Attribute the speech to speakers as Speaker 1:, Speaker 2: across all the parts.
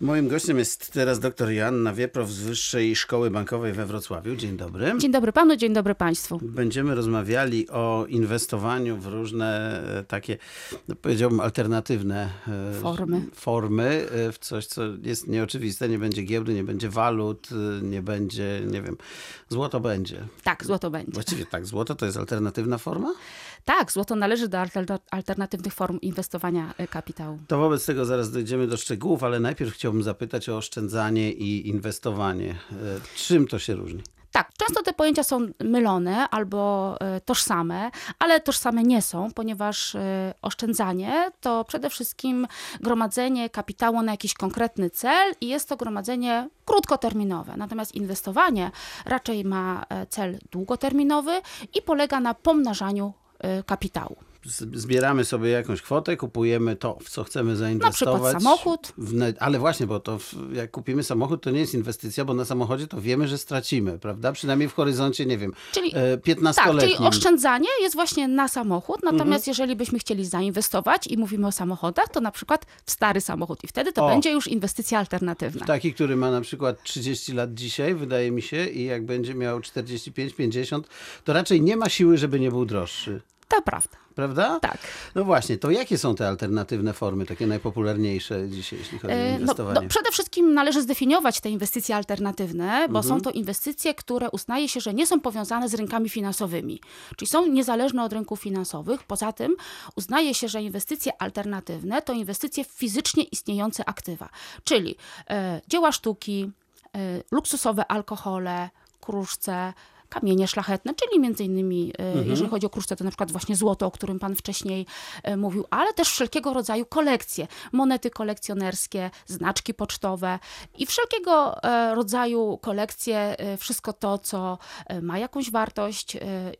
Speaker 1: Moim gościem jest teraz dr Joanna Wieprow z Wyższej Szkoły Bankowej we Wrocławiu. Dzień dobry.
Speaker 2: Dzień dobry panu, dzień dobry państwu.
Speaker 1: Będziemy rozmawiali o inwestowaniu w różne e, takie, no powiedziałbym, alternatywne e,
Speaker 2: Formy.
Speaker 1: formy, e, w coś, co jest nieoczywiste. Nie będzie giełdy, nie będzie walut, nie będzie, nie wiem, złoto będzie.
Speaker 2: Tak, złoto będzie.
Speaker 1: Właściwie tak, złoto to jest alternatywna forma?
Speaker 2: Tak, złoto należy do alter- alternatywnych form inwestowania e, kapitału.
Speaker 1: To wobec tego zaraz dojdziemy do szczegółów, ale najpierw chciałbym zapytać o oszczędzanie i inwestowanie. E, Czym to się różni?
Speaker 2: Tak, często te pojęcia są mylone albo e, tożsame, ale tożsame nie są, ponieważ oszczędzanie to przede wszystkim gromadzenie kapitału na jakiś konkretny cel i jest to gromadzenie krótkoterminowe. Natomiast inwestowanie raczej ma cel długoterminowy i polega na pomnażaniu kapitału.
Speaker 1: Z- Zbieramy sobie jakąś kwotę, kupujemy to, w co chcemy zainwestować.
Speaker 2: przykład samochód.
Speaker 1: W ale właśnie, bo to w, jak kupimy samochód, to nie jest inwestycja, bo na samochodzie to wiemy, że stracimy, prawda? Przynajmniej w horyzoncie, nie wiem,
Speaker 2: Czyli-
Speaker 1: e,
Speaker 2: Tak, czyli
Speaker 1: 15-letnim.
Speaker 2: oszczędzanie jest właśnie na samochód, natomiast jeżeli byśmy chcieli zainwestować i mówimy o samochodach, to na przykład w stary samochód i wtedy to
Speaker 1: O.
Speaker 2: będzie już inwestycja alternatywna.
Speaker 1: Taki, który ma na przykład 30 lat dzisiaj, wydaje mi się, i jak będzie miał 45-50, to raczej nie ma siły, żeby nie był droższy.
Speaker 2: To prawda.
Speaker 1: Prawda?
Speaker 2: Tak.
Speaker 1: No właśnie, to jakie są te alternatywne formy, takie najpopularniejsze dzisiaj, jeśli chodzi o
Speaker 2: E, No,
Speaker 1: inwestowanie?
Speaker 2: no, przede wszystkim należy zdefiniować te inwestycje alternatywne, bo
Speaker 1: Mhm.
Speaker 2: są to inwestycje, które uznaje się, że nie są powiązane z rynkami finansowymi, czyli są niezależne od rynków finansowych. Poza tym uznaje się, że inwestycje alternatywne to inwestycje w fizycznie istniejące aktywa, czyli e, dzieła sztuki, e, luksusowe alkohole, kruszce, kamienie szlachetne, czyli między innymi, e,
Speaker 1: Mhm.
Speaker 2: jeżeli chodzi o kruszce, to na przykład właśnie złoto, o którym pan wcześniej e, mówił, ale też wszelkiego rodzaju kolekcje, monety kolekcjonerskie, znaczki pocztowe i wszelkiego e, rodzaju kolekcje, wszystko to, co ma jakąś wartość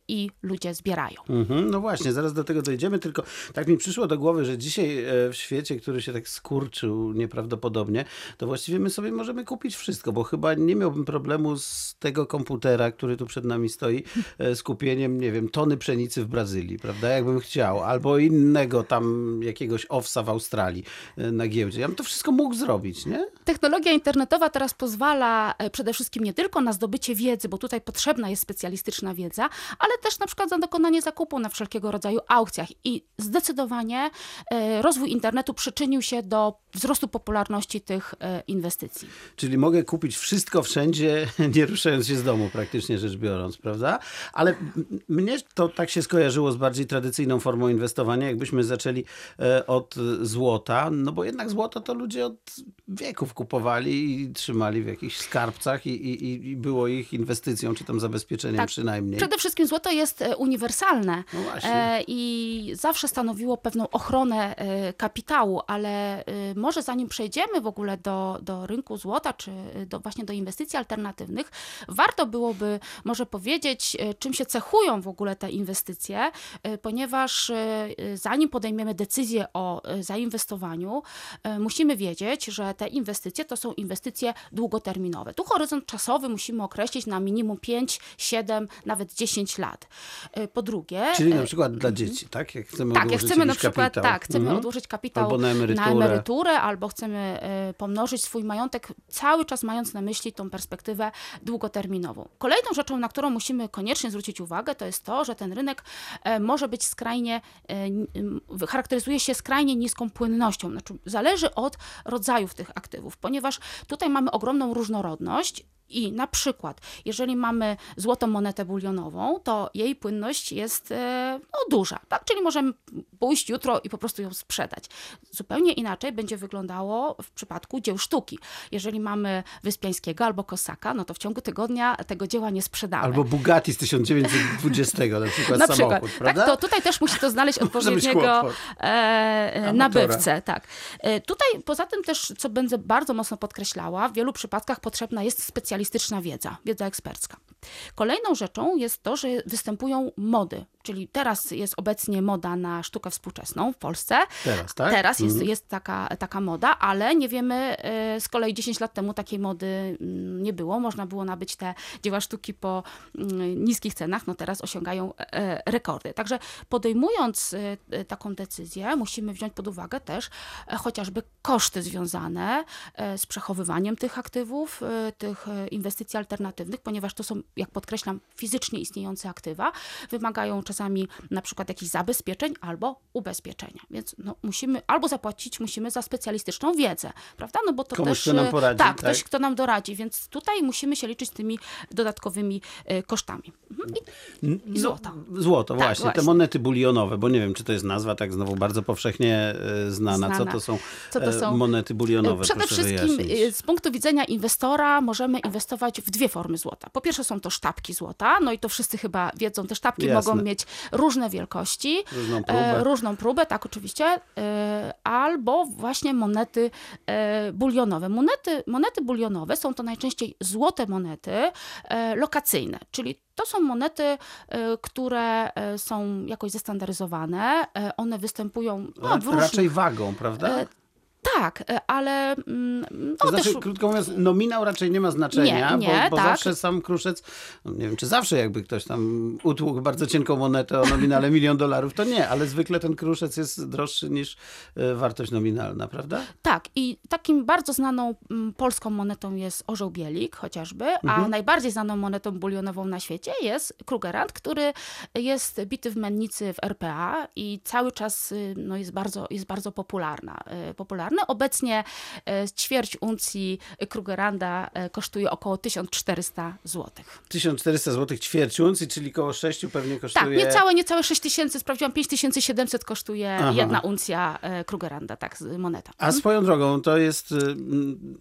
Speaker 2: i ludzie zbierają.
Speaker 1: Mhm, no właśnie, zaraz do tego dojdziemy, tylko tak mi przyszło do głowy, że dzisiaj w świecie, który się tak skurczył nieprawdopodobnie, to właściwie my sobie możemy kupić wszystko, bo chyba nie miałbym problemu z tego komputera, który tu przed nami stoi, e, z kupieniem, nie wiem, tony pszenicy w Brazylii, prawda, jakbym chciał, albo innego tam jakiegoś owsa w Australii e, na giełdzie. Ja bym to wszystko mógł zrobić, nie?
Speaker 2: Technologia internetowa teraz pozwala e, przede wszystkim nie tylko na zdobycie wiedzy, bo tutaj potrzebna jest specjalistyczna wiedza, ale też na przykład za dokonanie zakupu na wszelkiego rodzaju aukcjach. I zdecydowanie e, rozwój internetu przyczynił się do wzrostu popularności tych e, inwestycji.
Speaker 1: Czyli mogę kupić wszystko wszędzie, nie ruszając się z domu, praktycznie rzecz biorąc, prawda? Ale mnie to tak się skojarzyło z bardziej tradycyjną formą inwestowania, jakbyśmy zaczęli e, od złota, no bo jednak złoto to ludzie od wieków kupowali i trzymali w jakichś skarbcach i, i, i było ich inwestycją, czy tam zabezpieczeniem
Speaker 2: Tak.
Speaker 1: przynajmniej.
Speaker 2: Przede wszystkim złoto jest e, uniwersalne
Speaker 1: No
Speaker 2: e, i zawsze stanowiło pewną ochronę kapitału, ale może zanim przejdziemy w ogóle do, do rynku złota, czy do, właśnie do inwestycji alternatywnych, warto byłoby może powiedzieć, e, czym się cechują w ogóle te inwestycje, e, ponieważ e, zanim podejmiemy decyzję o zainwestowaniu, musimy wiedzieć, że te inwestycje to są inwestycje długoterminowe. Tu horyzont czasowy musimy określić na minimum 5, 7, nawet 10 lat. Po drugie,
Speaker 1: Czyli na przykład dla dzieci, tak? Jak chcemy
Speaker 2: tak, jak chcemy na przykład,
Speaker 1: kapitał.
Speaker 2: tak, chcemy
Speaker 1: Mhm.
Speaker 2: odłożyć kapitał
Speaker 1: Albo na emeryturę.
Speaker 2: emeryturę, albo chcemy pomnożyć swój majątek, cały czas mając na myśli tą perspektywę długoterminową. Kolejną rzeczą, na którą musimy koniecznie zwrócić uwagę, to jest to, że ten rynek e, może być skrajnie, e, charakteryzuje się skrajnie niską płynnością. Znaczy, zależy od rodzajów tych aktywów, ponieważ tutaj mamy ogromną różnorodność. I na przykład, jeżeli mamy złotą monetę bulionową, to jej płynność jest e, no, duża, tak? czyli możemy pójść jutro i po prostu ją sprzedać. Zupełnie inaczej będzie wyglądało w przypadku dzieł sztuki. Jeżeli mamy Wyspiańskiego albo Kosaka, no to w ciągu tygodnia tego dzieła nie sprzedamy.
Speaker 1: Albo Bugatti z 1920 na przykład
Speaker 2: na
Speaker 1: samochód,
Speaker 2: przykład.
Speaker 1: prawda?
Speaker 2: Tak, to tutaj też musi to znaleźć odpowiedniego e, nabywcę. Tak. E, tutaj poza tym też, co będę bardzo mocno podkreślała, w wielu przypadkach potrzebna jest specjalistyczna wiedza, wiedza ekspercka. Kolejną rzeczą jest to, że występują mody, czyli teraz jest obecnie moda na sztukę współczesną w Polsce.
Speaker 1: Teraz, tak?
Speaker 2: Teraz jest,
Speaker 1: Mhm.
Speaker 2: jest taka, taka moda, ale nie wiemy, e, z kolei 10 lat temu takiej mody mm, nie było. Można było nabyć te dzieła sztuki po mm, niskich cenach, no teraz osiągają e, rekordy. Także podejmując e, e, taką decyzję, musimy wziąć pod uwagę też e, chociażby koszty związane e, z przechowywaniem tych aktywów, e, tych e, inwestycji alternatywnych, ponieważ to są, jak podkreślam, fizycznie istniejące aktywa, wymagają czasami na przykład jakichś zabezpieczeń albo ubezpieczenia. Więc no, musimy albo zapłacić musimy za specjalistyczną wiedzę, prawda? No bo to
Speaker 1: Komuś,
Speaker 2: też
Speaker 1: kto nam poradzi,
Speaker 2: tak,
Speaker 1: tak?
Speaker 2: ktoś, kto nam doradzi, więc tutaj musimy się liczyć z tymi dodatkowymi e, kosztami. Mhm. I, i złota.
Speaker 1: No, złoto,
Speaker 2: Tak,
Speaker 1: właśnie. Te
Speaker 2: właśnie.
Speaker 1: monety bulionowe, bo nie wiem, czy to jest nazwa tak znowu bardzo powszechnie e, znana. Co
Speaker 2: Znana.
Speaker 1: to są,
Speaker 2: Co to
Speaker 1: e,
Speaker 2: są?
Speaker 1: monety bulionowe?
Speaker 2: Przede
Speaker 1: Proszę
Speaker 2: wszystkim
Speaker 1: wyjaśnić.
Speaker 2: z punktu widzenia inwestora możemy inwestować w dwie formy złota. Po pierwsze są to sztabki złota, no i to wszyscy chyba wiedzą, te sztabki
Speaker 1: Jasne.
Speaker 2: mogą mieć różne wielkości,
Speaker 1: Różną próbę.
Speaker 2: e, różną próbę, tak oczywiście, e, albo właśnie monety e, bulionowe. Monety, monety bulionowe są to najczęściej złote monety lokacyjne, czyli to są monety, które są jakoś zestandaryzowane, one występują no, w różnych...
Speaker 1: Raczej wagą, prawda?
Speaker 2: Tak, e, ale mm, no,
Speaker 1: To znaczy,
Speaker 2: też
Speaker 1: krótko mówiąc, nominał raczej nie ma znaczenia,
Speaker 2: Nie, nie,
Speaker 1: bo, bo
Speaker 2: tak.
Speaker 1: zawsze sam kruszec, no nie wiem, czy zawsze jakby ktoś tam utłukł bardzo cienką monetę o nominale milion dolarów, to nie, ale zwykle ten kruszec jest droższy niż e, wartość nominalna, prawda?
Speaker 2: Tak, i takim bardzo znaną mm, polską monetą jest orzeł bielik chociażby,
Speaker 1: Mhm.
Speaker 2: a najbardziej znaną monetą bulionową na świecie jest Krugerrand, który jest bity w mennicy w RPA i cały czas y, no, jest, bardzo, jest bardzo popularna, y, popularny. Obecnie y, ćwierć uncji Krugerranda y, kosztuje około 1400 zł.
Speaker 1: 1400 zł ćwierć uncji, czyli koło 6 pewnie
Speaker 2: Tak,
Speaker 1: kosztuje...
Speaker 2: niecałe, niecałe 6 tysięcy, sprawdziłam, 5700 kosztuje
Speaker 1: Aha.
Speaker 2: jedna uncja Krugerranda, tak, moneta.
Speaker 1: A swoją drogą, to jest y,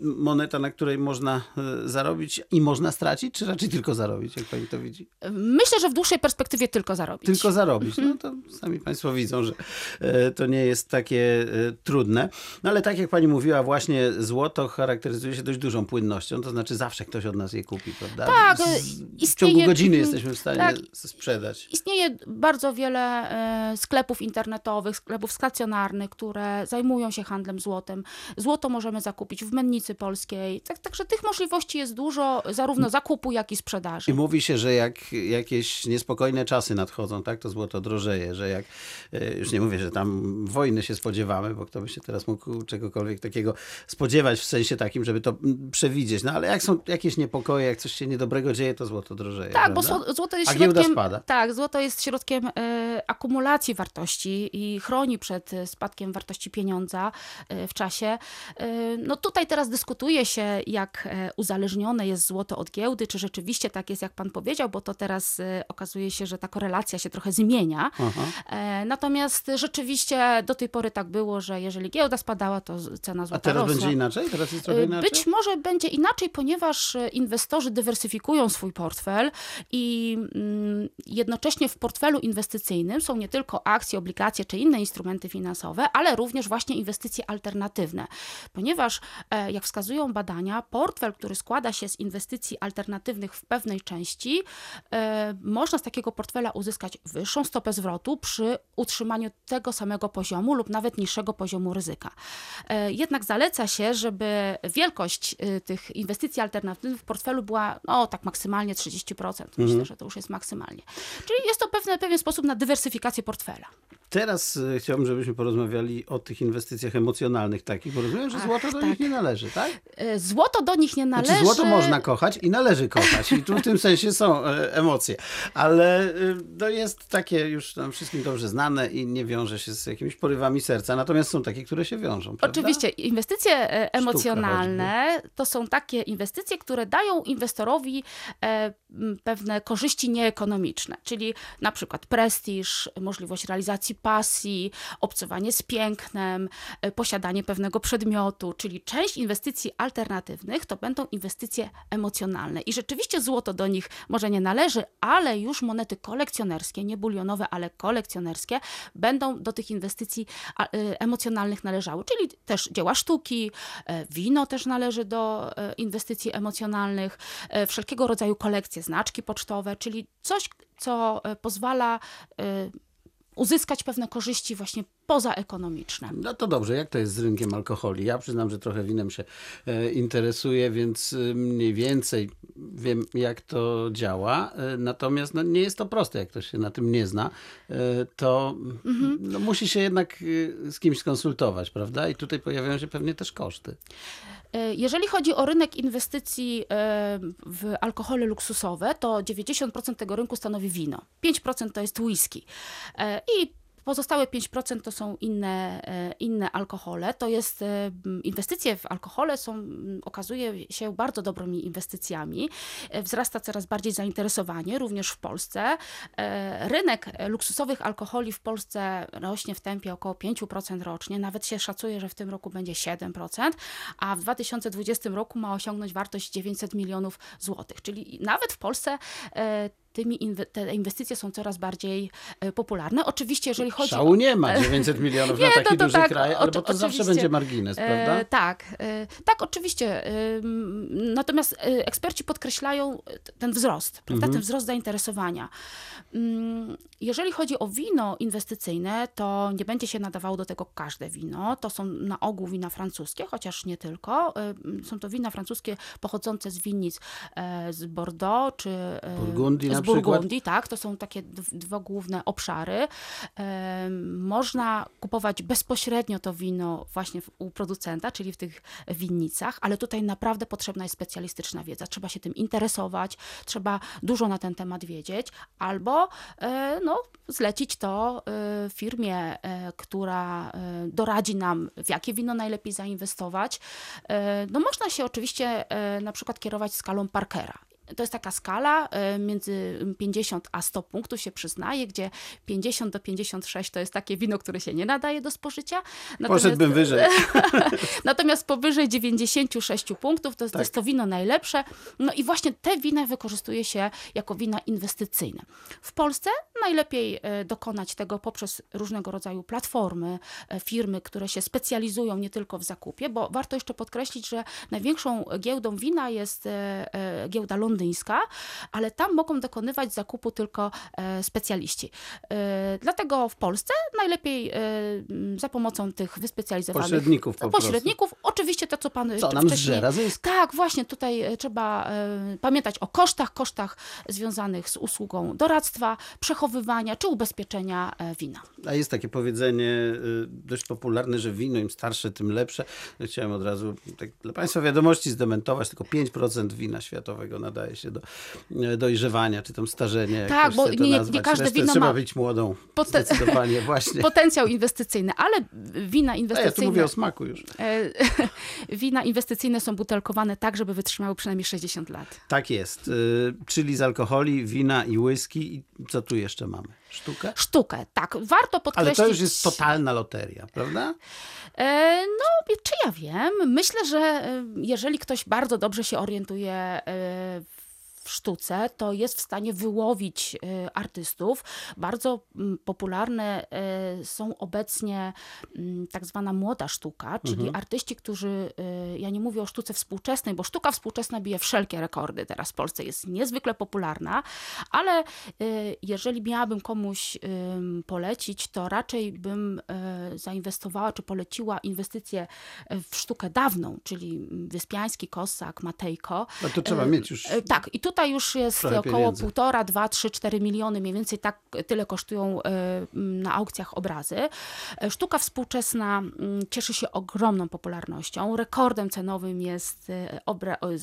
Speaker 1: moneta, na której można y, zarobić i można stracić, czy raczej tylko zarobić, jak pani to widzi?
Speaker 2: Myślę, że w dłuższej perspektywie tylko zarobić.
Speaker 1: Tylko zarobić.
Speaker 2: Mhm.
Speaker 1: No to sami Państwo widzą, że e, to nie jest takie e, trudne. No ale tak jak Pani mówiła, właśnie złoto charakteryzuje się dość dużą płynnością, to znaczy zawsze ktoś od nas je kupi, prawda?
Speaker 2: Tak,
Speaker 1: Z-
Speaker 2: e,
Speaker 1: w
Speaker 2: istnieje-
Speaker 1: ciągu godziny jesteśmy w stanie
Speaker 2: tak.
Speaker 1: sprzedać.
Speaker 2: Istnieje bardzo wiele e, sklepów internetowych, sklepów stacjonarnych, które zajmują się handlem złotem. Złoto możemy zakupić w mennicy polskiej. Tak, także tych możliwości jest dużo, zarówno zakupu, jak i sprzedaży.
Speaker 1: I mówi się, że jak jakieś niespokojne czasy nadchodzą, tak, to złoto drożeje, że jak, e, już nie mówię, że tam wojny się spodziewamy, bo kto by się teraz mógł czegokolwiek takiego spodziewać w sensie takim, żeby to mm, przewidzieć. No ale jak są jakieś niepokoje, jak coś się niedobrego dzieje, to złoto drożeje.
Speaker 2: Tak, bo
Speaker 1: prawda?
Speaker 2: zło- złoto jest
Speaker 1: A
Speaker 2: środkiem.
Speaker 1: spada.
Speaker 2: Tak, złoto jest środkiem e, akumulacji wartości i chroni przed e, spadkiem wartości pieniądza e, w czasie. E, no tutaj teraz dyskutuje się, jak uzależnione jest złoto od giełdy, czy rzeczywiście tak jest, jak pan powiedział, bo to teraz okazuje się, że ta korelacja się trochę zmienia.
Speaker 1: Aha.
Speaker 2: Natomiast rzeczywiście do tej pory tak było, że jeżeli giełda spadała, to cena
Speaker 1: A
Speaker 2: złota
Speaker 1: teraz
Speaker 2: rosła.
Speaker 1: będzie inaczej? Teraz jest trochę
Speaker 2: Y,
Speaker 1: inaczej?
Speaker 2: Być może będzie inaczej, ponieważ e, inwestorzy dywersyfikują swój portfel i mm, jednocześnie w portfelu inwestycyjnym są nie tylko akcje, obligacje czy inne instrumenty finansowe, ale również właśnie inwestycje alternatywne. Ponieważ, e, jak wskazują badania, portfel, który składa się z inwestycji alternatywnych w pewnej części, e, można z takiego portfela uzyskać wyższą stopę zwrotu przy utrzymaniu tego samego poziomu lub nawet niższego poziomu ryzyka. E, Jednak zaleca się, żeby wielkość y, tych inwestycji alternatywnych w portfelu była no tak maksymalnie 30%. Myślę, że to już jest maksymalnie. Czyli jest to pewne, pewien sposób na dywersyfikację portfela.
Speaker 1: Teraz e, chciałbym, żebyśmy porozmawiali o tych inwestycjach emocjonalnych takich, bo rozumiem, że
Speaker 2: Ach,
Speaker 1: złoto do
Speaker 2: tak.
Speaker 1: nich nie należy, tak?
Speaker 2: E, Złoto do nich nie należy.
Speaker 1: Znaczy złoto można kochać i należy kochać i tu w tym sensie są e, emocje, ale e, to jest takie już nam wszystkim dobrze znane i nie wiąże się z jakimiś porywami serca, natomiast są takie, które się wiążą, prawda?
Speaker 2: Oczywiście, inwestycje e, emocjonalne to są takie inwestycje, które dają inwestorowi e, pewne korzyści nieekonomiczne, czyli na przykład prestiż, możliwość realizacji pasji, obcowanie z pięknem, e, posiadanie pewnego przedmiotu, czyli część inwestycji alternatywnych to będą inwestycje emocjonalne. I rzeczywiście złoto do nich może nie należy, ale już monety kolekcjonerskie, nie bulionowe, ale kolekcjonerskie, będą do tych inwestycji emocjonalnych należały, czyli też dzieła sztuki, e, wino też należy do e, inwestycji emocjonalnych, e, wszelkiego rodzaju kolekcje znaczki pocztowe, czyli coś, co pozwala uzyskać pewne korzyści właśnie pozaekonomiczne.
Speaker 1: No to dobrze, jak to jest z rynkiem alkoholi? Ja przyznam, że trochę winem się e, interesuję, więc e, mniej więcej wiem, jak to działa. E, natomiast no, nie jest to proste, jak ktoś się na tym nie zna, to
Speaker 2: Mhm.
Speaker 1: no, musi się jednak z kimś skonsultować, prawda? I tutaj pojawiają się pewnie też koszty.
Speaker 2: Jeżeli chodzi o rynek inwestycji w alkohole luksusowe, to 90% tego rynku stanowi wino, 5% to jest whisky i pozostałe 5% to są inne, e, inne alkohole. To jest e, inwestycje w alkohole są, okazuje się bardzo dobrymi inwestycjami. E, Wzrasta coraz bardziej zainteresowanie, również w Polsce. Rynek luksusowych alkoholi w Polsce rośnie w tempie około 5% rocznie. Nawet się szacuje, że w tym roku będzie 7%, a w 2020 roku ma osiągnąć wartość 900 milionów złotych. Czyli nawet w Polsce tymi inwe- te inwestycje są coraz bardziej e, popularne. Oczywiście, jeżeli chodzi
Speaker 1: Szału
Speaker 2: o...
Speaker 1: nie ma 900 milionów
Speaker 2: Nie,
Speaker 1: na taki
Speaker 2: to
Speaker 1: duży
Speaker 2: tak,
Speaker 1: kraj, ale bo to zawsze będzie margines, prawda?
Speaker 2: E, tak, e, tak, oczywiście. Ym, Natomiast e, eksperci podkreślają e, ten wzrost, prawda?
Speaker 1: Mhm.
Speaker 2: ten wzrost zainteresowania. Jeżeli chodzi o wino inwestycyjne, to nie będzie się nadawało do tego każde wino. To są na ogół wina francuskie, chociaż nie tylko. Są to wina francuskie pochodzące z winnic e, z Bordeaux czy e,
Speaker 1: Burgundii na
Speaker 2: z
Speaker 1: przykład?
Speaker 2: Burgundii, tak. To są takie dwa główne obszary. Można kupować bezpośrednio to wino właśnie u producenta, czyli w tych winnicach, ale tutaj naprawdę potrzebna jest specjalistyczna wiedza. Trzeba się tym interesować, trzeba dużo na ten temat wiedzieć, albo e, no, zlecić to e, firmie, e, która doradzi nam, w jakie wino najlepiej zainwestować. No, można się oczywiście na przykład kierować skalą Parkera. To jest taka skala e, między 50 a 100 punktów się przyznaje, gdzie 50 do 56 to jest takie wino, które się nie nadaje do spożycia.
Speaker 1: Poszedłbym wyżej.
Speaker 2: Natomiast powyżej 96 punktów to jest, to jest to wino najlepsze. No i właśnie te wina wykorzystuje się jako wina inwestycyjne. W Polsce najlepiej e, dokonać tego poprzez różnego rodzaju platformy, e, firmy, które się specjalizują nie tylko w zakupie, bo warto jeszcze podkreślić, że największą giełdą wina jest giełda londyńska, ale tam mogą dokonywać zakupu tylko e, specjaliści. E, Dlatego w Polsce najlepiej e, za pomocą tych wyspecjalizowanych
Speaker 1: Pośredników po
Speaker 2: pośredników. Oczywiście to, co pan
Speaker 1: Co nam
Speaker 2: wcześniej... Tak, właśnie tutaj trzeba pamiętać o kosztach, kosztach związanych z usługą doradztwa, przechowywania czy ubezpieczenia wina.
Speaker 1: A jest takie powiedzenie dość popularne, że wino im starsze, tym lepsze. Chciałem od razu tak dla Państwa wiadomości zdementować, tylko 5% wina światowego nadaje się do y, dojrzewania, czy tam starzenia.
Speaker 2: Tak, bo nie- nie każde
Speaker 1: Resztę
Speaker 2: wino
Speaker 1: trzeba
Speaker 2: ma
Speaker 1: być młodą.
Speaker 2: pote-
Speaker 1: Zdecydowanie, właśnie.
Speaker 2: Potencjał inwestycyjny, ale wina
Speaker 1: A ja tu
Speaker 2: inwestycyjne...
Speaker 1: mówię o smaku już.
Speaker 2: e, Wina inwestycyjne są butelkowane tak, żeby wytrzymały przynajmniej 60 lat.
Speaker 1: Tak jest. Y, Czyli z alkoholi, wina i whisky. I co tu jeszcze mamy? Sztukę?
Speaker 2: Sztukę, tak. Warto podkreślić...
Speaker 1: Ale to już jest totalna loteria, prawda?
Speaker 2: E, No, czy ja wiem? Myślę, że e, jeżeli ktoś bardzo dobrze się orientuje e, w sztuce, to jest w stanie wyłowić e, artystów. Bardzo mm, popularne e, są obecnie mm, tak zwana młoda sztuka, czyli artyści, którzy, e, ja nie mówię o sztuce współczesnej, bo sztuka współczesna bije wszelkie rekordy teraz w Polsce, jest niezwykle popularna, ale jeżeli miałabym komuś polecić, to raczej bym zainwestowała, czy poleciła inwestycje w sztukę dawną, czyli Wyspiański, Kossak, Matejko.
Speaker 1: No to trzeba mieć już
Speaker 2: Tak, i tutaj już jest
Speaker 1: trochę
Speaker 2: około
Speaker 1: pieniędzy.
Speaker 2: półtora, dwa, trzy, cztery miliony, mniej więcej tak tyle kosztują e, na aukcjach obrazy. E, Sztuka współczesna cieszy się ogromną popularnością. Rekordem cenowym jest, e,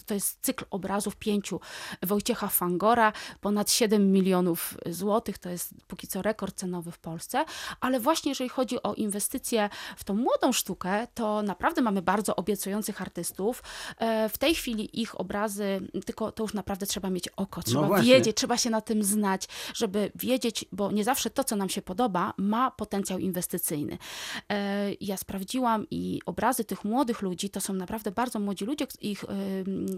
Speaker 2: to jest cykl obrazów pięciu Wojciecha Fangora, ponad 7 milionów złotych, to jest póki co rekord cenowy w Polsce, ale właśnie jeżeli chodzi o inwestycje w tą młodą sztukę, to naprawdę mamy bardzo obiecujących artystów. W tej chwili ich obrazy, tylko to już naprawdę trzeba mieć oko, trzeba
Speaker 1: właśnie.
Speaker 2: wiedzieć, trzeba się na tym znać, żeby wiedzieć, bo nie zawsze to, co nam się podoba, ma potencjał inwestycyjny. E, Ja sprawdziłam i obrazy tych młodych ludzi, to są naprawdę bardzo młodzi ludzie, ich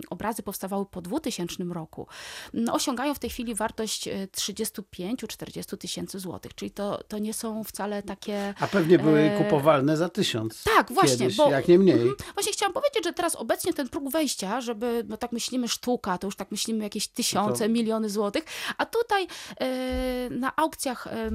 Speaker 2: obrazy powstawały po 2000 roku. No, osiągają w tej chwili wartość e, 35-40 tysięcy złotych, czyli to, to nie są wcale takie...
Speaker 1: A pewnie były
Speaker 2: e,
Speaker 1: kupowalne za tysiąc.
Speaker 2: Tak, właśnie,
Speaker 1: Kiedyś,
Speaker 2: bo-
Speaker 1: jak nie mniej.
Speaker 2: Mhm. Właśnie chciałam powiedzieć, że teraz obecnie ten próg wejścia, żeby, no tak myślimy sztuka, to już tak myślimy jakieś tysiące,
Speaker 1: To-
Speaker 2: miliony złotych, a tutaj e, na aukcjach e,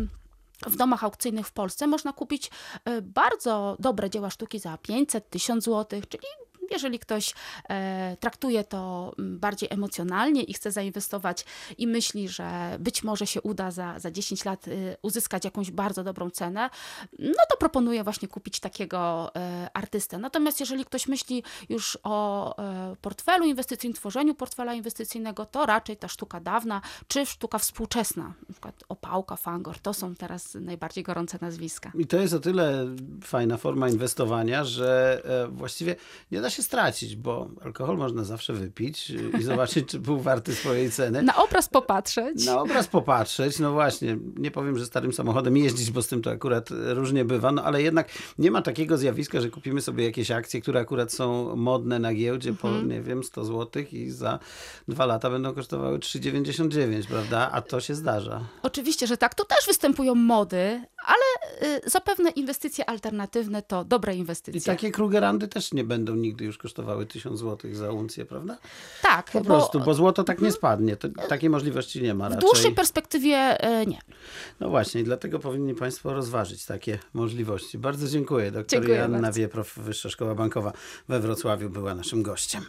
Speaker 2: w domach aukcyjnych w Polsce można kupić e, bardzo dobre dzieła sztuki za 500, 1000 zł, czyli jeżeli ktoś e, traktuje to mm, bardziej emocjonalnie i chce zainwestować i myśli, że być może się uda za, za 10 lat y, uzyskać jakąś bardzo dobrą cenę, no to proponuję właśnie kupić takiego e, artystę. Natomiast jeżeli ktoś myśli już o e, portfelu inwestycyjnym, tworzeniu portfela inwestycyjnego, to raczej ta sztuka dawna, czy sztuka współczesna, na przykład Opałka, Fangor, to są teraz najbardziej gorące nazwiska.
Speaker 1: I to jest o tyle fajna forma inwestowania, że właściwie nie da się stracić, bo alkohol można zawsze wypić i zobaczyć, czy był warty swojej ceny.
Speaker 2: Na obraz popatrzeć.
Speaker 1: Na obraz popatrzeć, no właśnie, nie powiem, że starym samochodem jeździć, bo z tym to akurat różnie bywa, no ale jednak nie ma takiego zjawiska, że kupimy sobie jakieś akcje, które akurat są modne na giełdzie po, nie wiem, 100 zł i za dwa lata będą kosztowały 3,99, prawda? A to się zdarza.
Speaker 2: Oczywiście, że tak. Tu też występują mody, ale zapewne inwestycje alternatywne to dobre
Speaker 1: I
Speaker 2: inwestycje.
Speaker 1: takie Krugerandy też nie będą nigdy już kosztowały 1000 zł za uncję, prawda?
Speaker 2: tak,
Speaker 1: Po prostu, bo złoto tak nie spadnie. To, takiej możliwości nie ma
Speaker 2: w
Speaker 1: raczej.
Speaker 2: dłuższej perspektywie y, nie.
Speaker 1: No właśnie, i dlatego powinni Państwo rozważyć takie możliwości. Bardzo dziękuję. Doktor
Speaker 2: Dziękuję
Speaker 1: Joanna
Speaker 2: bardzo.
Speaker 1: Wieprow, Wyższa Szkoła Bankowa we Wrocławiu była naszym gościem.